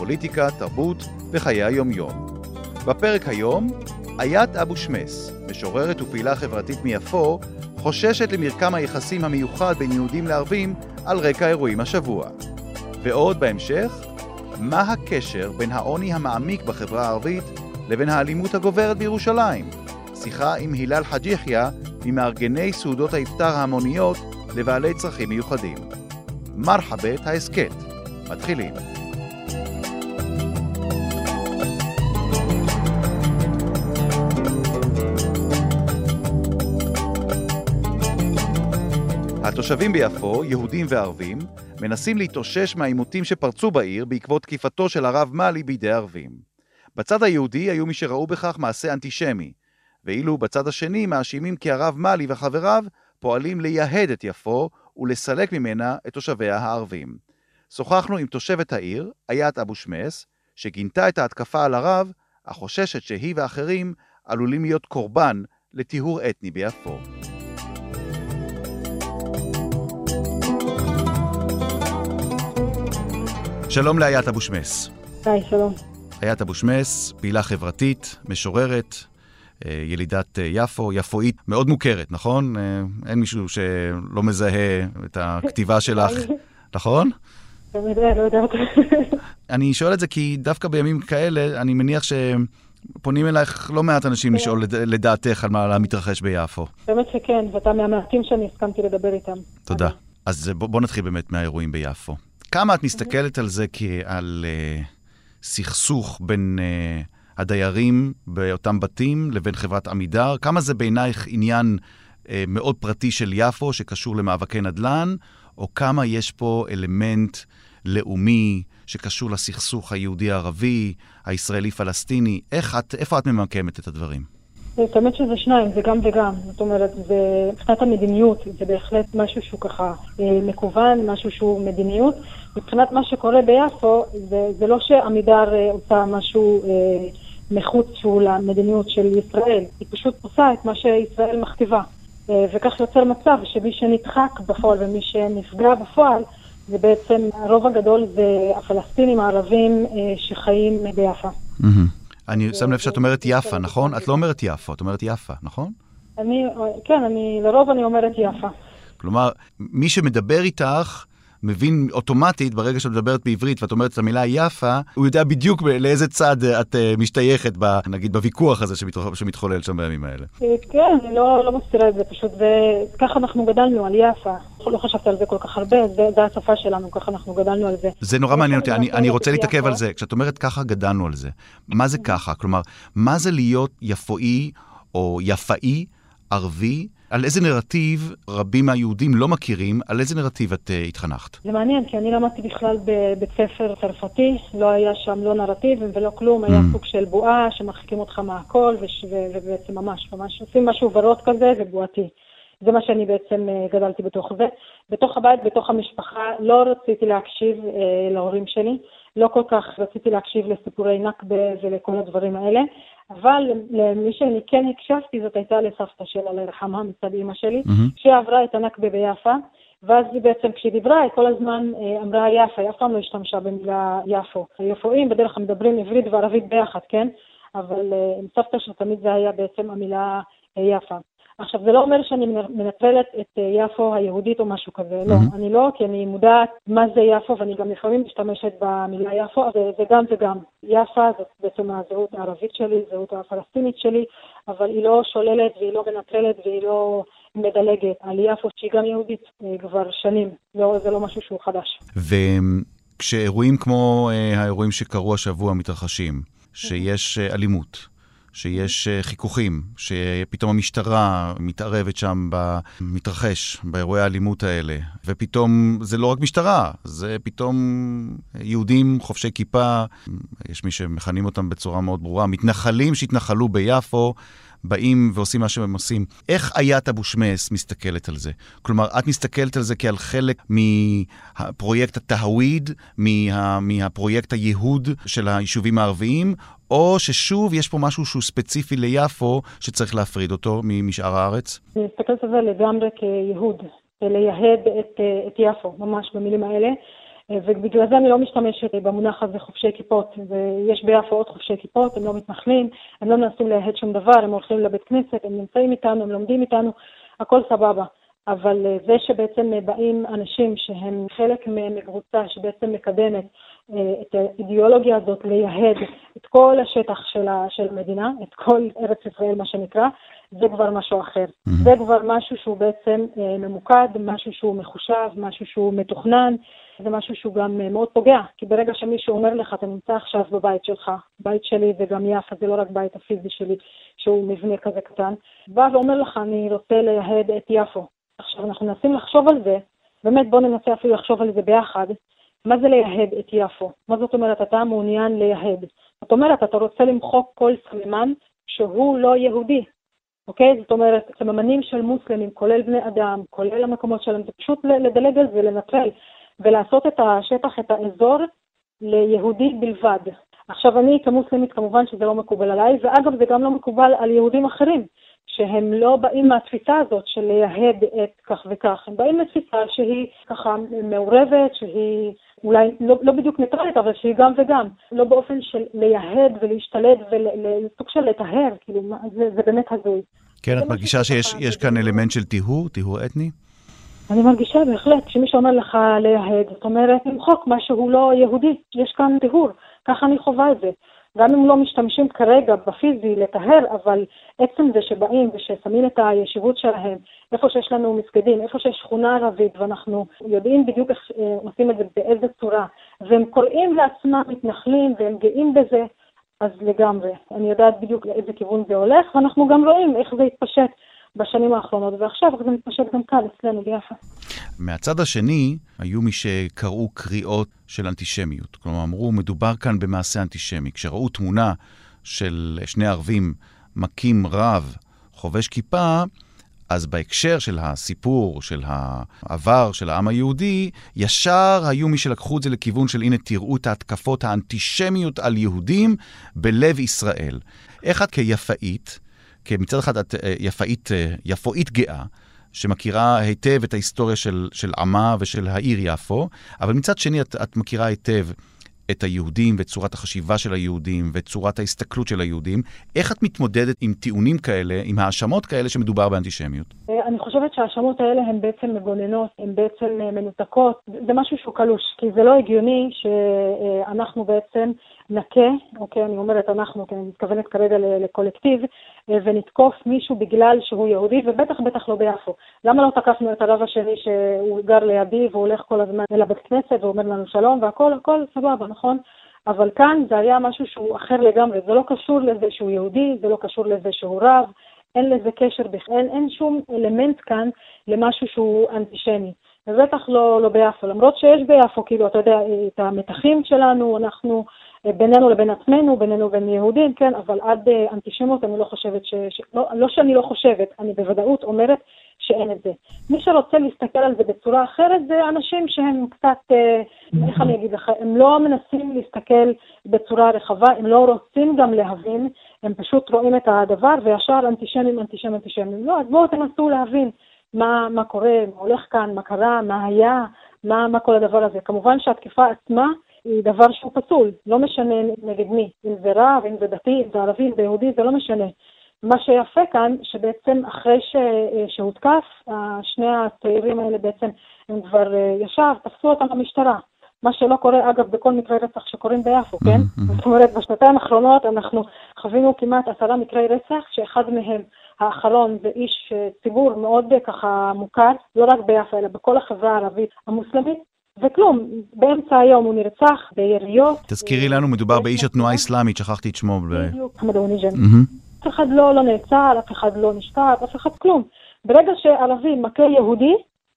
פוליטיקה, תרבות וחיי היומיום. בפרק היום, איית אבו שמס, משוררת ופעילה חברתית מיפו, חוששת למרקם היחסים המיוחד בין יהודים לערבים על רקע אירועים השבוע. ועוד בהמשך, מה הקשר בין העוני המעמיק בחברה הערבית לבין האלימות הגוברת בירושלים? שיחה עם הילל חאג' יחיא, ממארגני סעודות האפטר ההמוניות לבעלי צרכים מיוחדים. מרחבת ההסכת. מתחילים. התושבים ביפו, יהודים וערבים, מנסים להתאושש מהעימותים שפרצו בעיר בעקבות תקיפתו של הרב מאלי בידי ערבים. בצד היהודי היו מי שראו בכך מעשה אנטישמי, ואילו בצד השני מאשימים כי הרב מאלי וחבריו פועלים לייהד את יפו ולסלק ממנה את תושביה הערבים. שוחחנו עם תושבת העיר, איית אבו שמס, שגינתה את ההתקפה על הרב, אך חוששת שהיא ואחרים עלולים להיות קורבן לטיהור אתני ביפו. שלום לאיית אבו שמס. היי, שלום. איית אבו שמס, פעילה חברתית, משוררת, אה, ילידת אה, יפו, יפואית מאוד מוכרת, נכון? אה, אין מישהו שלא מזהה את הכתיבה שלך, נכון? לא יודעת. אני שואל את זה כי דווקא בימים כאלה, אני מניח שפונים אלייך לא מעט אנשים לשאול לדעתך על מה מתרחש ביפו. באמת שכן, ואתה מהמעטים שאני הסכמתי לדבר איתם. תודה. אז בוא נתחיל באמת מהאירועים ביפו. כמה את מסתכלת על זה כעל סכסוך בין... הדיירים באותם בתים לבין חברת עמידר? כמה זה בעינייך עניין אה, מאוד פרטי של יפו שקשור למאבקי נדל"ן, או כמה יש פה אלמנט לאומי שקשור לסכסוך היהודי-ערבי, הישראלי-פלסטיני? איך את, איפה את ממקמת את הדברים? זאת אומרת שזה שניים, זה גם וגם. זאת אומרת, זה, מבחינת המדיניות, זה בהחלט משהו שהוא ככה אה, מקוון, משהו שהוא מדיניות. מבחינת מה שקורה ביפו, זה, זה לא שעמידר אה, עושה משהו... אה, מחוץ שהוא למדיניות של ישראל, היא פשוט עושה את מה שישראל מכתיבה. אה, וכך יוצר מצב שמי שנדחק בפועל ומי שנפגע בפועל זה בעצם הרוב הגדול זה הפלסטינים הערבים אה, שחיים ביפו. אני שם לב שאת אומרת יפה, נכון? את לא אומרת יפו, את אומרת יפה, נכון? אני, כן, אני, לרוב אני אומרת יפה. כלומר, מי שמדבר איתך מבין אוטומטית, ברגע שאת מדברת בעברית ואת אומרת את המילה יפה, הוא יודע בדיוק לאיזה צד את אה, משתייכת, ב, נגיד, בוויכוח הזה שמתחולל שם בימים האלה. אה, כן, אני לא, לא מסתירה את זה, פשוט זה, ככה אנחנו גדלנו על יפה. לא חשבתי על זה כל כך הרבה, זה, זה השפה שלנו, ככה אנחנו גדלנו על זה. זה נורא מעניין אותי, אני, אני רוצה להתעכב על זה. כשאת אומרת ככה גדלנו על זה, מה זה ככה? כלומר, מה זה להיות יפואי או יפאי, ערבי, על איזה נרטיב רבים מהיהודים לא מכירים, על איזה נרטיב את uh, התחנכת? זה מעניין, כי אני למדתי בכלל בבית ספר צרפתי, לא היה שם לא נרטיב ולא כלום, היה mm. סוג של בועה שמרחיקים אותך מהכל, ובעצם ממש, ממש עושים משהו ורוד כזה ובועתי. זה מה שאני בעצם uh, גדלתי בתוך זה. בתוך הבית, בתוך המשפחה, לא רציתי להקשיב uh, להורים שלי, לא כל כך רציתי להקשיב לסיפורי נכבה ולכל הדברים האלה. אבל למי שאני כן הקשבתי, זאת הייתה לסבתא של אללה ירחמה מצד אימא שלי, mm-hmm. שעברה את הנכבה ביפה, ואז בעצם כשהיא דיברה, היא כל הזמן אה, אמרה יפה, היא אף פעם לא השתמשה במילה יפו. יפואים בדרך כלל מדברים עברית וערבית ביחד, כן? אבל אה, עם סבתא שתמיד זה היה בעצם המילה אה, יפה. עכשיו, זה לא אומר שאני מנטרלת את אה, יפו היהודית או משהו כזה, לא. אני לא, כי אני מודעת מה זה יפו, ואני גם לפעמים משתמשת במילה יפו, זה, זה גם וגם. יפה זאת בעצם הזהות הערבית שלי, זהות הפלסטינית שלי, אבל היא לא שוללת והיא לא מנטרלת והיא לא מדלגת על יפו, שהיא גם יהודית אה, כבר שנים, לא, זה לא משהו שהוא חדש. וכשאירועים כמו אה, האירועים שקרו השבוע מתרחשים, שיש אלימות, שיש אה, חיכוכים, שפתאום המשטרה מתערבת שם במתרחש, באירועי האלימות האלה, ופתאום זה לא רק משטרה, זה פתאום יהודים חובשי כיפה, יש מי שמכנים אותם בצורה מאוד ברורה, מתנחלים שהתנחלו ביפו. באים ועושים מה שהם עושים. איך איית אבו שמס מסתכלת על זה? כלומר, את מסתכלת על זה כעל חלק מפרויקט הטהוויד, מה, מהפרויקט הייהוד של היישובים הערביים, או ששוב יש פה משהו שהוא ספציפי ליפו שצריך להפריד אותו משאר הארץ? אני מסתכלת על זה לגמרי כייהוד, לייהד את, את יפו, ממש במילים האלה. ובגלל זה אני לא משתמשת במונח הזה חובשי כיפות. ויש ביפו עוד חובשי כיפות, הם לא מתנחלים, הם לא מנסים לייהד שום דבר, הם הולכים לבית כנסת, הם נמצאים איתנו, הם לומדים איתנו, הכל סבבה. אבל אה, זה שבעצם באים אנשים שהם חלק מקבוצה שבעצם מקדמת אה, את האידיאולוגיה הזאת לייהד את כל השטח של, המדינה, את כל ארץ ישראל מה שנקרא, זה כבר משהו אחר. Mm-hmm. זה כבר משהו שהוא בעצם אה, ממוקד, משהו שהוא מחושב, משהו שהוא מתוכנן, זה משהו שהוא גם מאוד פוגע, כי ברגע שמישהו אומר לך, אתה נמצא עכשיו בבית שלך, בית שלי וגם יפה, זה לא רק בית הפיזי שלי, שהוא מבנה כזה קטן, בא ואומר לך, אני רוצה לייהד את יפו. עכשיו, אנחנו מנסים לחשוב על זה, באמת בואו ננסה אפילו לחשוב על זה ביחד, מה זה לייהד את יפו? מה זאת אומרת, אתה מעוניין לייהד? זאת אומרת, אתה רוצה למחוק כל סממן שהוא לא יהודי, אוקיי? זאת אומרת, סממנים של מוסלמים, כולל בני אדם, כולל המקומות שלהם, זה פשוט לדלג על זה, לנטרל, ולעשות את השטח, את האזור, ליהודי בלבד. עכשיו, אני כמוסלמית, כמובן שזה לא מקובל עליי, ואגב, זה גם לא מקובל על יהודים אחרים. שהם לא באים מהתפיסה הזאת של לייהד את כך וכך, הם באים לתפיסה שהיא ככה מעורבת, שהיא אולי לא, לא בדיוק ניטרלית, אבל שהיא גם וגם, לא באופן של לייהד ולהשתלט ולסוג של לטהר, כאילו, זה, זה באמת הזוי. כן, את מרגישה שיש כאן אלמנט של טיהור, טיהור אתני? אני מרגישה בהחלט, כשמישהו אומר לך לייהד, זאת אומרת, למחוק מה שהוא לא יהודי, יש כאן טיהור, ככה אני חווה את זה. גם אם לא משתמשים כרגע בפיזי לטהר, אבל עצם זה שבאים וששמים את הישיבות שלהם איפה שיש לנו מסגדים, איפה שיש שכונה ערבית, ואנחנו יודעים בדיוק איך אה, עושים את זה, באיזה צורה, והם קוראים לעצמם מתנחלים והם גאים בזה, אז לגמרי. אני יודעת בדיוק לאיזה כיוון זה הולך, ואנחנו גם רואים איך זה התפשט בשנים האחרונות, ועכשיו זה מתפשט גם כאן, אצלנו ביחד. מהצד השני, היו מי שקראו קריאות של אנטישמיות. כלומר, אמרו, מדובר כאן במעשה אנטישמי. כשראו תמונה של שני ערבים מכים רב, חובש כיפה, אז בהקשר של הסיפור, של העבר של העם היהודי, ישר היו מי שלקחו את זה לכיוון של הנה תראו את ההתקפות האנטישמיות על יהודים בלב ישראל. איך את כיפאית, כי מצד אחד את אה, יפאית, אה, יפואית גאה, שמכירה היטב את ההיסטוריה של, של עמה ושל העיר יפו, אבל מצד שני את, את מכירה היטב את היהודים ואת צורת החשיבה של היהודים ואת צורת ההסתכלות של היהודים. איך את מתמודדת עם טיעונים כאלה, עם האשמות כאלה שמדובר באנטישמיות? אה, אני חושבת שההאשמות האלה הן בעצם מגוננות, הן בעצם מנותקות. זה משהו שהוא קלוש, כי זה לא הגיוני שאנחנו בעצם נכה, אוקיי, אני אומרת אנחנו, כי אני מתכוונת כרגע לקולקטיב, אה, ונתקוף מישהו בגלל שהוא יהודי, ובטח בטח לא ביפו. למה לא תקפנו את הרב השני שהוא גר לידי והוא הולך כל הזמן לבית כנסת ואומר לנו שלום והכל, הכל סבבה, נכון? אבל כאן זה היה משהו שהוא אחר לגמרי, זה לא קשור לזה שהוא יהודי, זה לא קשור לזה שהוא רב, אין לזה קשר בכלל, אין, אין שום אלמנט כאן למשהו שהוא אנטישמי. ובטח לא, לא ביפו, למרות שיש ביפו, כאילו, אתה יודע, את המתחים שלנו, אנחנו בינינו לבין עצמנו, בינינו לבין יהודים, כן, אבל עד אה, אנטישמיות אני לא חושבת ש... ש... לא, לא שאני לא חושבת, אני בוודאות אומרת שאין את זה. מי שרוצה להסתכל על זה בצורה אחרת זה אנשים שהם קצת, אה, איך אני אגיד לך, הם לא מנסים להסתכל בצורה רחבה, הם לא רוצים גם להבין, הם פשוט רואים את הדבר וישר אנטישמים, אנטישמים, אנטישמים. לא, אז בואו תנסו להבין מה, מה קורה, מה הולך כאן, מה קרה, מה היה, מה, מה כל הדבר הזה. כמובן שהתקיפה עצמה, היא דבר שהוא פסול, לא משנה נגד מי, אם זה רב, אם זה דתי, אם זה ערבי, אם זה יהודי, זה לא משנה. מה שיפה כאן, שבעצם אחרי ש... שהותקף, שני הצעירים האלה בעצם, הם כבר אה, ישר תפסו אותם במשטרה. מה שלא קורה, אגב, בכל מקרי רצח שקורים ביפו, כן? זאת אומרת, בשנתיים האחרונות אנחנו חווינו כמעט עשרה מקרי רצח, שאחד מהם, האחרון, זה איש אה, ציבור מאוד אה, ככה מוכר, לא רק ביפו, אלא בכל החברה הערבית המוסלמית, וכלום, באמצע היום הוא נרצח ביריות. תזכירי לנו, מדובר באיש התנועה האסלאמית, שכחתי את שמו. בדיוק, חמד אוניג'ן. אף אחד לא, לא נעצר, אף אחד לא נשפט, אף אחד כלום. ברגע שערבי מכה יהודי,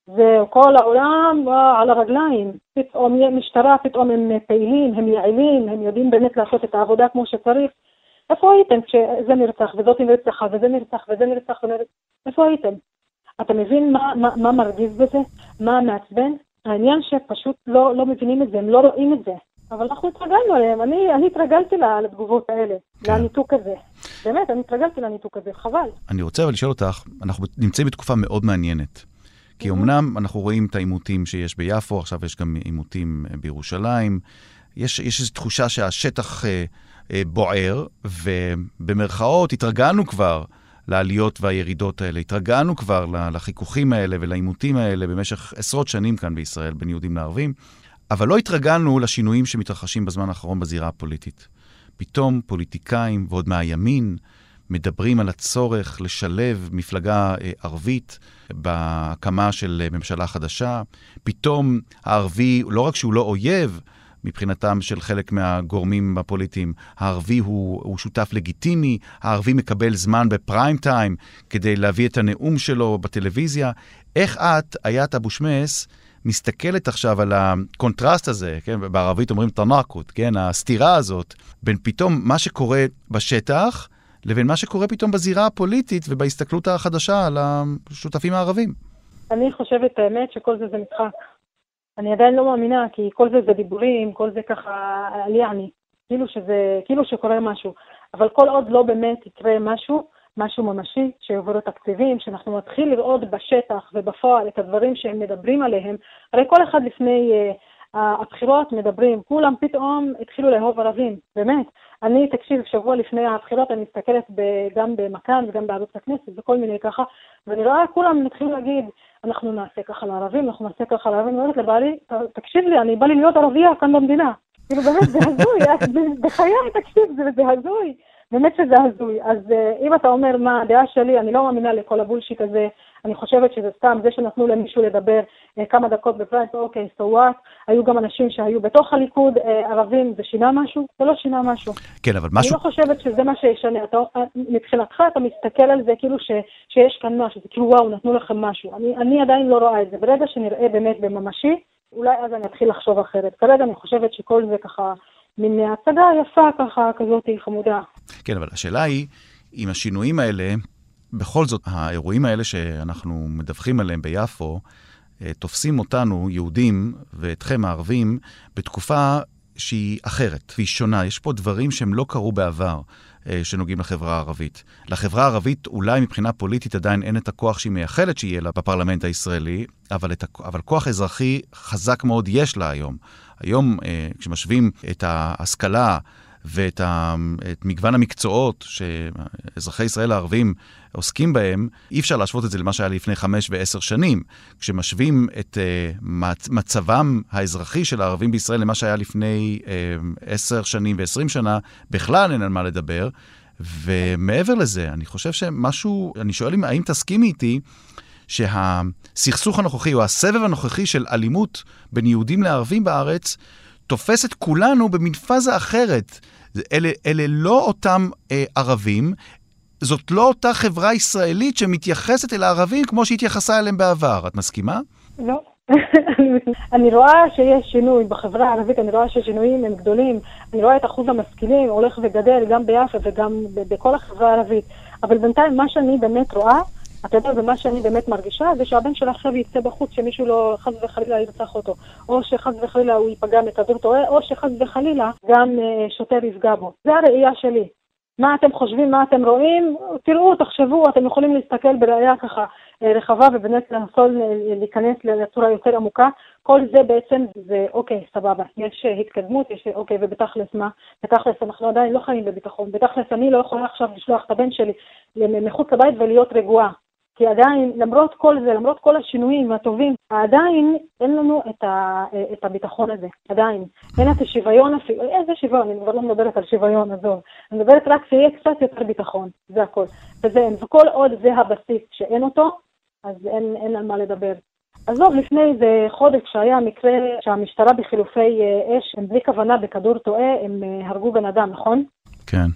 וכל העולם על הרגליים. פתאום משטרה, פתאום הם פעילים, הם יעילים, הם יודעים באמת לעשות את העבודה כמו שצריך. איפה הייתם כשזה נרצח וזאת נרצחה וזה נרצח וזה נרצח ונרצח? איפה הייתם? אתה מבין מה, מה, מה מרגיז בזה? מה מעצבן? העניין שפשוט לא, לא מבינים את זה, הם לא רואים את זה. אבל אנחנו התרגלנו אליהם, אני, אני התרגלתי לתגובות האלה, כן. לניתוק הזה. באמת, אני התרגלתי לניתוק הזה, חבל. אני רוצה אבל לשאול אותך, אנחנו נמצאים בתקופה מאוד מעניינת. כי אמנם אנחנו רואים את העימותים שיש ביפו, עכשיו יש גם עימותים אה, בירושלים. יש, יש איזו תחושה שהשטח אה, אה, בוער, ובמרכאות התרגלנו כבר לעליות והירידות האלה, התרגלנו כבר לחיכוכים האלה ולעימותים האלה במשך עשרות שנים כאן בישראל בין יהודים לערבים, אבל לא התרגלנו לשינויים שמתרחשים בזמן האחרון בזירה הפוליטית. פתאום פוליטיקאים, ועוד מהימין, מדברים על הצורך לשלב מפלגה אה, ערבית בהקמה של אה, ממשלה חדשה. פתאום הערבי, לא רק שהוא לא אויב, מבחינתם של חלק מהגורמים הפוליטיים. הערבי הוא, הוא שותף לגיטימי, הערבי מקבל זמן בפריים טיים כדי להביא את הנאום שלו בטלוויזיה. איך את, איית אבו שמס, מסתכלת עכשיו על הקונטרסט הזה, כן, בערבית אומרים تناقض, כן, הסתירה הזאת, בין פתאום מה שקורה בשטח לבין מה שקורה פתאום בזירה הפוליטית ובהסתכלות החדשה על השותפים הערבים. אני חושבת, האמת, שכל זה זה משחק. אני עדיין לא מאמינה, כי כל זה זה דיבורים, כל זה ככה על יעני, כאילו שזה, כאילו שקורה משהו. אבל כל עוד לא באמת יקרה משהו, משהו ממשי, שיעברו תקציבים, שאנחנו נתחיל לראות בשטח ובפועל את הדברים שהם מדברים עליהם. הרי כל אחד לפני uh, הבחירות מדברים, כולם פתאום התחילו לאהוב ערבים, באמת. אני, תקשיב, שבוע לפני הבחירות אני מסתכלת גם במכאן וגם בערוץ הכנסת וכל מיני ככה, ואני רואה כולם מתחילים להגיד, אנחנו נעשה ככה לערבים, אנחנו נעשה ככה לערבים, אני אומרת לבעלי, תקשיב לי, אני בא לי להיות ערבייה כאן במדינה. כאילו באמת, זה הזוי, בחיי, תקשיב, זה הזוי. באמת שזה הזוי. אז uh, אם אתה אומר מה הדעה שלי, אני לא מאמינה לכל הבולשיט הזה. אני חושבת שזה סתם זה שנתנו למישהו לדבר uh, כמה דקות בפרייס, אוקיי, so what? היו גם אנשים שהיו בתוך הליכוד, uh, ערבים, זה שינה משהו? זה לא שינה משהו. כן, אבל משהו... אני לא חושבת שזה מה שישנה. אתה, מבחינתך אתה מסתכל על זה כאילו ש, שיש כאן משהו, זה כאילו וואו, נתנו לכם משהו. אני, אני עדיין לא רואה את זה. ברגע שנראה באמת בממשי, אולי אז אני אתחיל לחשוב אחרת. כרגע אני חושבת שכל זה ככה... מין הצגה יפה ככה, כזאת חמודה. כן, אבל השאלה היא, אם השינויים האלה, בכל זאת, האירועים האלה שאנחנו מדווחים עליהם ביפו, אה, תופסים אותנו, יהודים, ואתכם הערבים, בתקופה שהיא אחרת והיא שונה. יש פה דברים שהם לא קרו בעבר, אה, שנוגעים לחברה הערבית. לחברה הערבית אולי מבחינה פוליטית עדיין אין את הכוח שהיא מייחלת שיהיה לה בפרלמנט הישראלי, אבל, את, אבל כוח אזרחי חזק מאוד יש לה היום. היום, אה, כשמשווים את ההשכלה ואת ה, מגוון המקצועות שאזרחי ישראל הערבים עוסקים בהם, אי אפשר להשוות את זה למה שהיה לפני חמש ועשר שנים. כשמשווים את uh, מצבם האזרחי של הערבים בישראל למה שהיה לפני uh, עשר שנים ועשרים שנה, בכלל אין על מה לדבר. ומעבר לזה, אני חושב שמשהו, אני שואל אם, האם תסכימי איתי שהסכסוך הנוכחי, או הסבב הנוכחי של אלימות בין יהודים לערבים בארץ, תופס את כולנו במין פאזה אחרת. אלה, אלה לא אותם אה, ערבים, זאת לא אותה חברה ישראלית שמתייחסת אל הערבים כמו שהתייחסה אליהם בעבר. את מסכימה? לא. אני רואה שיש שינוי בחברה הערבית, אני רואה שהשינויים הם גדולים, אני רואה את אחוז המשכילים הולך וגדל גם ביפו וגם בכל החברה הערבית, אבל בינתיים מה שאני באמת רואה אתה יודע, ומה שאני באמת מרגישה זה שהבן שלה עכשיו יצא בחוץ, שמישהו לא חס וחלילה ירצח אותו, או שחס וחלילה הוא ייפגע מכדור טועה, או שחס וחלילה גם אה, שוטר יפגע בו. זה הראייה שלי. מה אתם חושבים, מה אתם רואים? תראו, תחשבו, אתם יכולים להסתכל בראייה ככה אה, רחבה ובאמת לנסות להיכנס לצורה יותר עמוקה. כל זה בעצם זה, אוקיי, סבבה, יש אה, התקדמות, יש, אוקיי, ובתכלס מה? בתכלס אנחנו עדיין לא חיים בביטחון. בתכלס אני לא יכולה עכשיו לשלוח את הבן שלי מחוץ לבית ולהיות רגועה. כי עדיין, למרות כל זה, למרות כל השינויים הטובים, עדיין אין לנו את, ה, את הביטחון הזה, עדיין. אין את השוויון אפילו, איזה שוויון, אני כבר לא מדברת על שוויון, עזוב. אני מדברת רק שיהיה קצת יותר ביטחון, זה הכל. וזה, וכל עוד זה הבסיס שאין אותו, אז אין, אין על מה לדבר. עזוב, לפני איזה חודש כשהיה מקרה שהמשטרה בחילופי אש, הם בלי כוונה בכדור טועה, הם הרגו בן אדם, נכון? כן.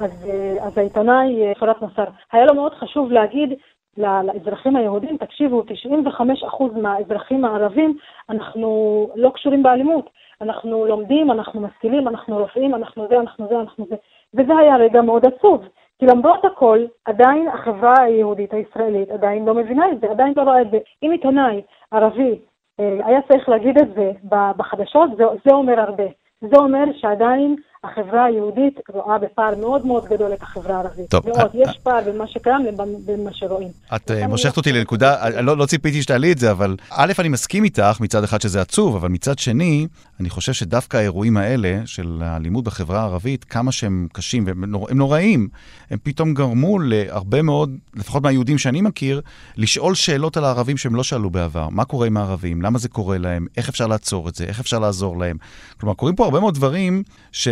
אז, אז העיתונאי פרט נסר, היה לו מאוד חשוב להגיד לאזרחים היהודים, תקשיבו, 95% מהאזרחים הערבים, אנחנו לא קשורים באלימות. אנחנו לומדים, אנחנו משכילים, אנחנו רופאים, אנחנו זה, אנחנו זה, אנחנו זה. וזה היה רגע מאוד עצוב. כי למרות הכל, עדיין החברה היהודית הישראלית עדיין לא מבינה את זה, עדיין לא רואה את זה. אם עיתונאי ערבי אה, היה צריך להגיד את זה בחדשות, זה, זה אומר הרבה. זה אומר שעדיין החברה היהודית רואה בפער מאוד מאוד גדול את החברה הערבית. טוב. מאוד, אה, יש פער בין מה שקיים לבין מה שרואים. את אה, מושכת אותי לנקודה, אה, לא, לא ציפיתי שתעלי את זה, אבל א', אני מסכים איתך מצד אחד שזה עצוב, אבל מצד שני, אני חושב שדווקא האירועים האלה של האלימות בחברה הערבית, כמה שהם קשים והם נור, נוראים, הם פתאום גרמו להרבה מאוד, לפחות מהיהודים שאני מכיר, לשאול שאלות על הערבים שהם לא שאלו בעבר. מה קורה עם הערבים? למה זה קורה להם? איך אפשר לעצור את זה? איך אפשר לעזור להם? כלומר, קורים פה הרבה מאוד דברים ש...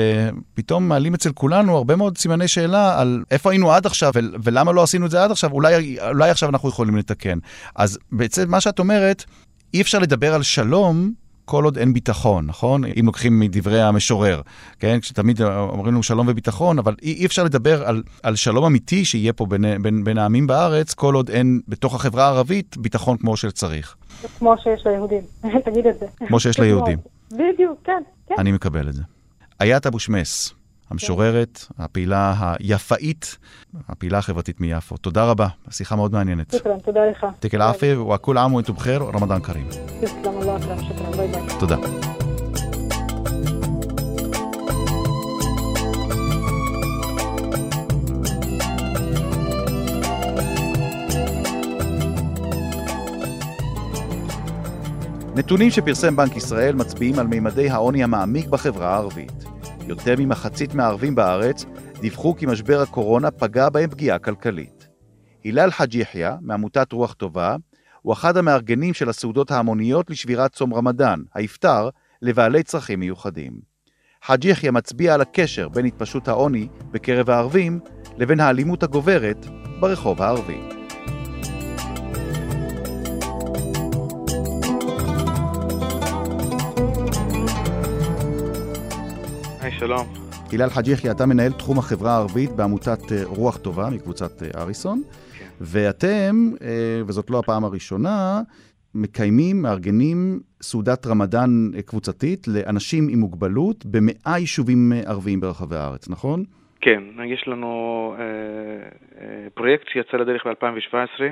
פתאום מעלים אצל כולנו הרבה מאוד סימני שאלה על איפה היינו עד עכשיו ולמה לא עשינו את זה עד עכשיו, אולי, אולי עכשיו אנחנו יכולים לתקן. אז בעצם מה שאת אומרת, אי אפשר לדבר על שלום כל עוד אין ביטחון, נכון? אם לוקחים מדברי המשורר, כן? כשתמיד אומרים לנו שלום וביטחון, אבל אי, אי אפשר לדבר על, על שלום אמיתי שיהיה פה בין, בין, בין העמים בארץ, כל עוד אין בתוך החברה הערבית ביטחון כמו שצריך. כמו שיש ליהודים, תגיד את זה. כמו שיש ליהודים. בדיוק, כן, כן. אני מקבל את זה. איית אבו שמס, המשוררת, הפעילה היפאית, הפעילה החברתית מיפו. תודה רבה, שיחה מאוד מעניינת. שוכרן, תודה לך. תיק אל-עפי, וכול עאם ואנתום בחיר, רמדאן כרים. תודה. נתונים שפרסם בנק ישראל מצביעים על מימדי העוני המעמיק בחברה הערבית. יותר ממחצית מהערבים בארץ דיווחו כי משבר הקורונה פגע בהם פגיעה כלכלית. הלל חאג' יחיא, מעמותת רוח טובה, הוא אחד המארגנים של הסעודות ההמוניות לשבירת צום רמדאן, האפטר, לבעלי צרכים מיוחדים. חאג' יחיא מצביע על הקשר בין התפשטות העוני בקרב הערבים לבין האלימות הגוברת ברחוב הערבי. שלום. הלל חאג' יחיא, אתה מנהל תחום החברה הערבית בעמותת אה, רוח טובה מקבוצת אה, אריסון, כן. ואתם, אה, וזאת לא הפעם הראשונה, מקיימים, מארגנים סעודת רמדאן קבוצתית לאנשים עם מוגבלות במאה יישובים ערביים ברחבי הארץ, נכון? כן, יש לנו אה, אה, פרויקט שיצא לדרך ב-2017.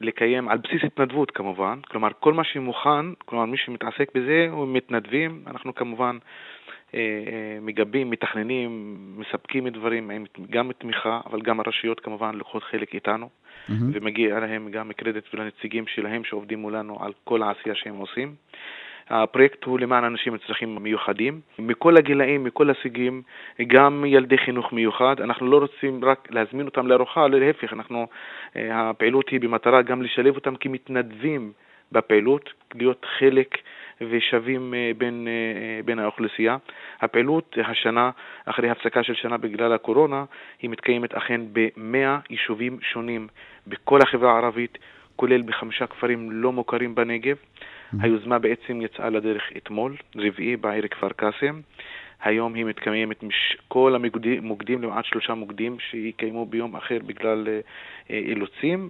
לקיים על בסיס התנדבות כמובן, כלומר כל מה שמוכן, כלומר מי שמתעסק בזה הוא מתנדבים, אנחנו כמובן אה, מגבים, מתכננים, מספקים דברים, גם תמיכה, אבל גם הרשויות כמובן לוקחות חלק איתנו, mm-hmm. ומגיע להם גם קרדיט ולנציגים שלהם שעובדים מולנו על כל העשייה שהם עושים. הפרויקט הוא למען אנשים עם צרכים מיוחדים, מכל הגילאים, מכל הסוגים, גם ילדי חינוך מיוחד. אנחנו לא רוצים רק להזמין אותם לארוחה, להפך, אנחנו, אה, הפעילות היא במטרה גם לשלב אותם כמתנדבים בפעילות, להיות חלק ושווים אה, בין, אה, אה, בין האוכלוסייה. הפעילות השנה, אחרי הפסקה של שנה בגלל הקורונה, היא מתקיימת אכן במאה יישובים שונים בכל החברה הערבית, כולל בחמישה כפרים לא מוכרים בנגב. Mm-hmm. היוזמה בעצם יצאה לדרך אתמול, רביעי בעיר כפר קאסם. היום היא מתקיימת כל המוקדים, למעט שלושה מוקדים שיקיימו ביום אחר בגלל אילוצים,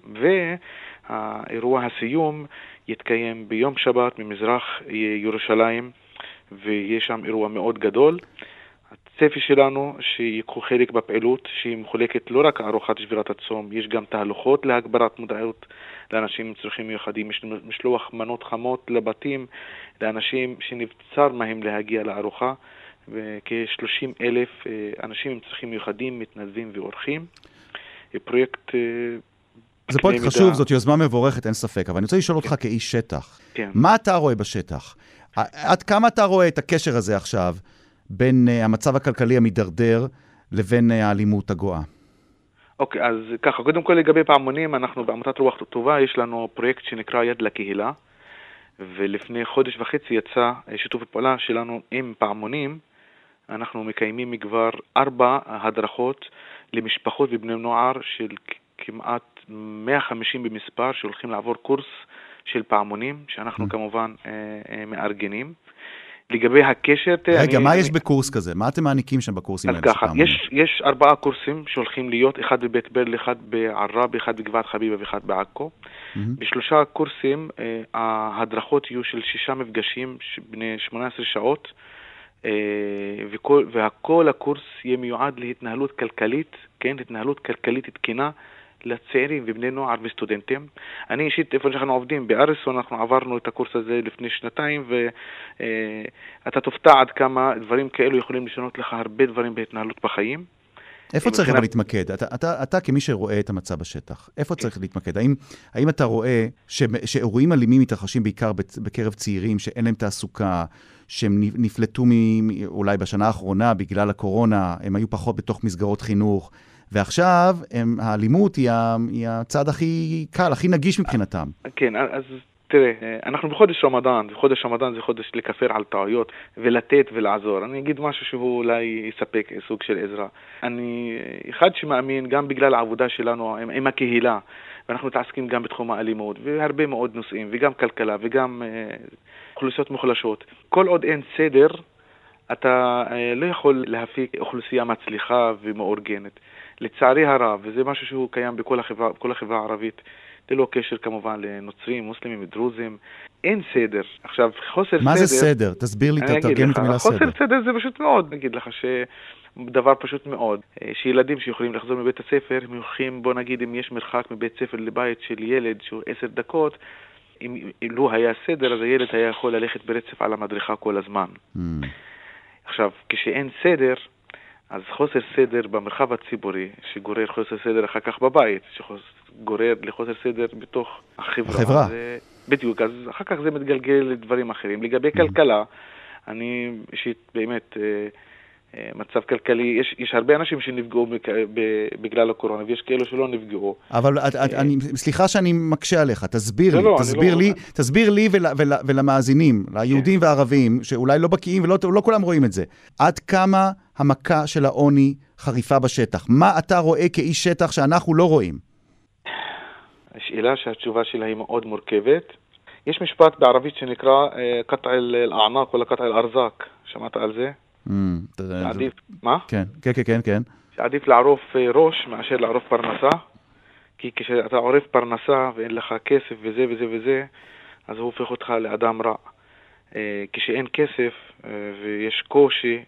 והאירוע הסיום יתקיים ביום שבת ממזרח ירושלים, ויש שם אירוע מאוד גדול. הצפי שלנו שיקחו חלק בפעילות שהיא מחולקת לא רק ארוחת שבירת הצום, יש גם תהלוכות להגברת מודעות לאנשים עם צרכים מיוחדים, יש משלוח מנות חמות לבתים לאנשים שנבצר מהם להגיע לארוחה, וכ-30 אלף אה, אנשים עם צרכים מיוחדים, מתנדבים ואורחים. פרויקט אה, זה פרויקט חשוב, זאת יוזמה מבורכת, אין ספק, אבל אני רוצה לשאול אותך כן. כאיש שטח. כן. מה אתה רואה בשטח? עד כמה אתה רואה את הקשר הזה עכשיו בין המצב הכלכלי המידרדר לבין האלימות הגואה? אוקיי, okay, אז ככה, קודם כל לגבי פעמונים, אנחנו בעמותת רוח טובה, יש לנו פרויקט שנקרא יד לקהילה, ולפני חודש וחצי יצא אה, שיתוף הפעולה שלנו עם פעמונים. אנחנו מקיימים כבר ארבע הדרכות למשפחות ובני נוער של כמעט 150 במספר שהולכים לעבור קורס של פעמונים, שאנחנו mm. כמובן מארגנים. לגבי הקשר... רגע, אני, מה אני... יש בקורס כזה? מה אתם מעניקים שם בקורסים האלה? אז ככה, יש, יש ארבעה קורסים שהולכים להיות, אחד בבית ברל, אחד בעראבה, אחד בגבעת חביבה ואחד בעכו. Mm-hmm. בשלושה קורסים אה, ההדרכות יהיו של שישה מפגשים בני 18 שעות, אה, וכל, והכל הקורס יהיה מיועד להתנהלות כלכלית, כן, התנהלות כלכלית תקינה. לצעירים ובני נוער וסטודנטים. אני אישית, איפה שאנחנו עובדים, באריסון, אנחנו עברנו את הקורס הזה לפני שנתיים, ואתה תופתע עד כמה דברים כאלו יכולים לשנות לך הרבה דברים בהתנהלות בחיים. איפה צריך אבל להתמקד? אתה, אתה, אתה כמי שרואה את המצב בשטח, איפה. צריך להתמקד? האם, האם אתה רואה ש, שאירועים אלימים מתרחשים בעיקר בקרב צעירים שאין להם תעסוקה, שהם נפלטו מ, אולי בשנה האחרונה בגלל הקורונה, הם היו פחות בתוך מסגרות חינוך, ועכשיו הם, האלימות היא, היא הצד הכי קל, הכי נגיש מבחינתם. כן, אז תראה, אנחנו בחודש רמדאן, וחודש רמדאן זה חודש לכפר על טעויות ולתת ולעזור. אני אגיד משהו שהוא אולי יספק סוג של עזרה. אני אחד שמאמין, גם בגלל העבודה שלנו עם, עם הקהילה, ואנחנו מתעסקים גם בתחום האלימות, והרבה מאוד נושאים, וגם כלכלה, וגם אה, אוכלוסיות מוחלשות. כל עוד אין סדר, אתה אה, לא יכול להפיק אוכלוסייה מצליחה ומאורגנת. לצערי הרב, וזה משהו שהוא קיים בכל החברה, בכל החברה הערבית, ללא קשר כמובן לנוצרים, מוסלמים, דרוזים, אין סדר. עכשיו, חוסר מה סדר... מה זה סדר? תסביר לי, תתרגם את המילה סדר. חוסר סדר זה פשוט מאוד, נגיד לך, ש... דבר פשוט מאוד, אה, שילדים שיכולים לחזור מבית הספר, הם הולכים, בוא נגיד, אם יש מרחק מבית ספר לבית של ילד שהוא עשר דקות, אם לו היה סדר, אז הילד היה יכול ללכת ברצף על המדריכה כל הזמן. Mm. עכשיו, כשאין סדר, אז חוסר סדר במרחב הציבורי, שגורר חוסר סדר אחר כך בבית, שגורר לחוסר סדר בתוך החברה. החברה. זה, בדיוק, אז אחר כך זה מתגלגל לדברים אחרים. לגבי mm. כלכלה, אני אישית באמת... אה, אה, מצב כלכלי, יש, יש הרבה אנשים שנפגעו בגלל הקורונה ויש כאלו שלא נפגעו. אבל את, את, אני, סליחה שאני מקשה עליך, תסביר לי, לא, תסביר, לא... לי תסביר לי ול, ול, ולמאזינים, ליהודים כן. וערבים, שאולי לא בקיאים ולא לא כולם רואים את זה, עד כמה המכה של העוני חריפה בשטח? מה אתה רואה כאיש שטח שאנחנו לא רואים? השאלה שהתשובה שלה היא מאוד מורכבת. יש משפט בערבית שנקרא אה, קטע אל-אענק או קטע אל-ארזק, שמעת על זה? שעדיף, מה? כן, כן, כן, כן, כן. שעדיף לערוף אה, ראש מאשר לערוף פרנסה, כי כשאתה עורף פרנסה ואין לך כסף וזה וזה וזה, אז הוא הופך אותך לאדם רע. אה, כשאין כסף ויש קושי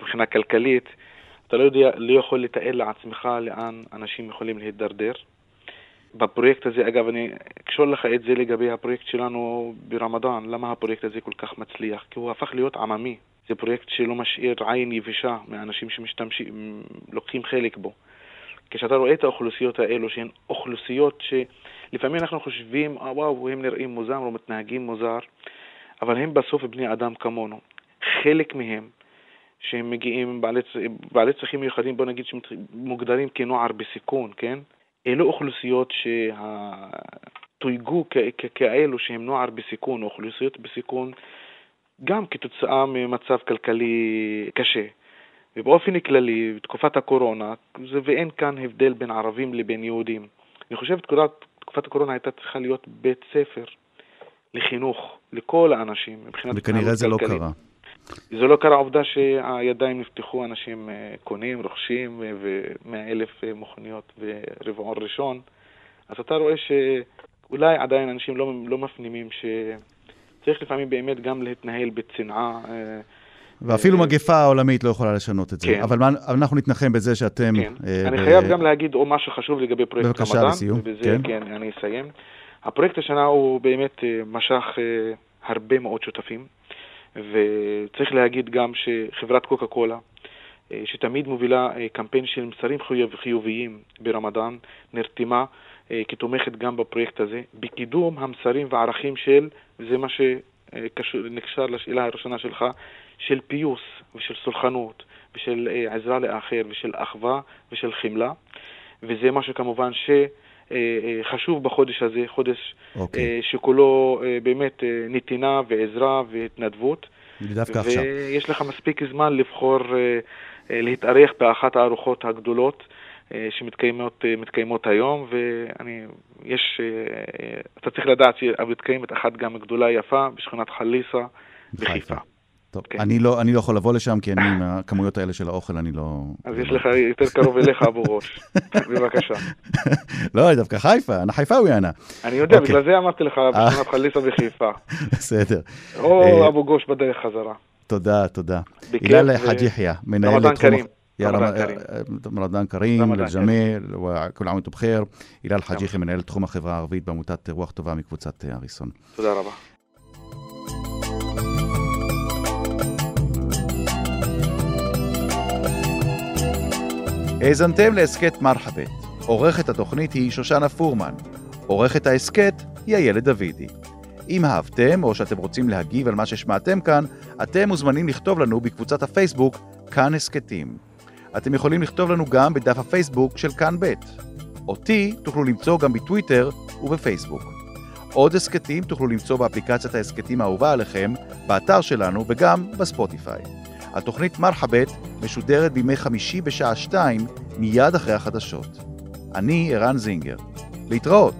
מבחינה כלכלית, אתה לא, יודע, לא יכול לתאר לעצמך לאן אנשים יכולים להידרדר. בפרויקט הזה, אגב, אני אקשור לך את זה לגבי הפרויקט שלנו ברמדאן, למה הפרויקט הזה כל כך מצליח? כי הוא הפך להיות עממי. זה פרויקט שלא משאיר עין יבשה מאנשים שמשתמשים, לוקחים חלק בו. כשאתה רואה את האוכלוסיות האלו, שהן אוכלוסיות שלפעמים אנחנו חושבים, אה, וואו, הם נראים מוזר או מתנהגים מוזר, אבל הם בסוף בני אדם כמונו. חלק מהם, שהם מגיעים בעלי, בעלי צרכים מיוחדים, בוא נגיד שמוגדרים כנוער בסיכון, כן? אלו אוכלוסיות שתויגו כאלו שהם נוער בסיכון, אוכלוסיות בסיכון גם כתוצאה ממצב כלכלי קשה. ובאופן כללי, בתקופת הקורונה, זה ואין כאן הבדל בין ערבים לבין יהודים. אני חושב שתקופת הקורונה הייתה צריכה להיות בית ספר לחינוך לכל האנשים מבחינת וכנראה זה לא קרה. זה לא קרה, עובדה שהידיים נפתחו, אנשים אה, קונים, רוכשים, ומאה אלף אה, מכוניות ברבעון ראשון, אז אתה רואה שאולי עדיין אנשים לא, לא מפנימים ש... צריך לפעמים באמת גם להתנהל בצנעה. אה, ואפילו אה, מגפה עולמית לא יכולה לשנות את זה. כן. אבל אנחנו נתנחם בזה שאתם... כן. אה, אני. חייב גם להגיד עוד משהו חשוב לגבי פרויקט רמדאן. בבקשה, לסיום. ובזה, כן. כן, אני אסיים. הפרויקט השנה הוא באמת משך הרבה מאוד שותפים, וצריך להגיד גם שחברת קוקה קולה, שתמיד מובילה קמפיין של מסרים חיוביים ברמדאן, נרתמה כתומכת גם בפרויקט הזה, בקידום המסרים והערכים של וזה מה שנקשר לשאלה הראשונה שלך, של פיוס ושל סולחנות ושל אה, עזרה לאחר ושל אחווה ושל חמלה, וזה משהו כמובן שחשוב אה, אה, בחודש הזה, חודש okay. אוקיי. שכולו באמת נתינה ועזרה והתנדבות. דווקא עכשיו. ויש לך מספיק זמן לבחור להתארח באחת הארוחות הגדולות שמתקיימות היום, ואני, יש, אתה צריך לדעת שמתקיימת אחת גם גדולה יפה בשכונת חליסה בחיפה. טוב, כן. אני, לא, אני לא יכול לבוא לשם, כי אני עם הכמויות האלה של האוכל, אני לא... אז יש לך יותר קרוב אליך אבו ראש. בבקשה. לא, דווקא חיפה, אנא חיפאווי אנא. אני יודע, אוקיי. בגלל זה אמרתי לך, אה. בשכונת חליסה בחיפה. בסדר. או אה, אבו גוש בדרך חזרה. תודה, תודה. הילל חאג' יחיא, מנהל תחום... يا رمضان كريم للجميع وكل عام وانتم بخير הילל חאג' יחיא, מנהל תחום החברה הערבית בעמותת רוח טובה מקבוצת אריסון. תודה רבה. האזנתם להסכת מרחבת. עורכת התוכנית היא שושנה פורמן. עורכת ההסכת היא איילת דוידי. אם אהבתם או שאתם רוצים להגיב על מה ששמעתם כאן, אתם מוזמנים לכתוב לנו בקבוצת הפייסבוק כאן הסכתים. אתם יכולים לכתוב לנו גם בדף הפייסבוק של כאן ב'. אותי תוכלו למצוא גם בטוויטר ובפייסבוק. עוד הסכתים תוכלו למצוא באפליקציית ההסכתים האהובה עליכם, באתר שלנו וגם בספוטיפיי. התוכנית מרחבת משודרת בימי חמישי בשעה שתיים, מיד אחרי החדשות. אני ערן זינגר. להתראות.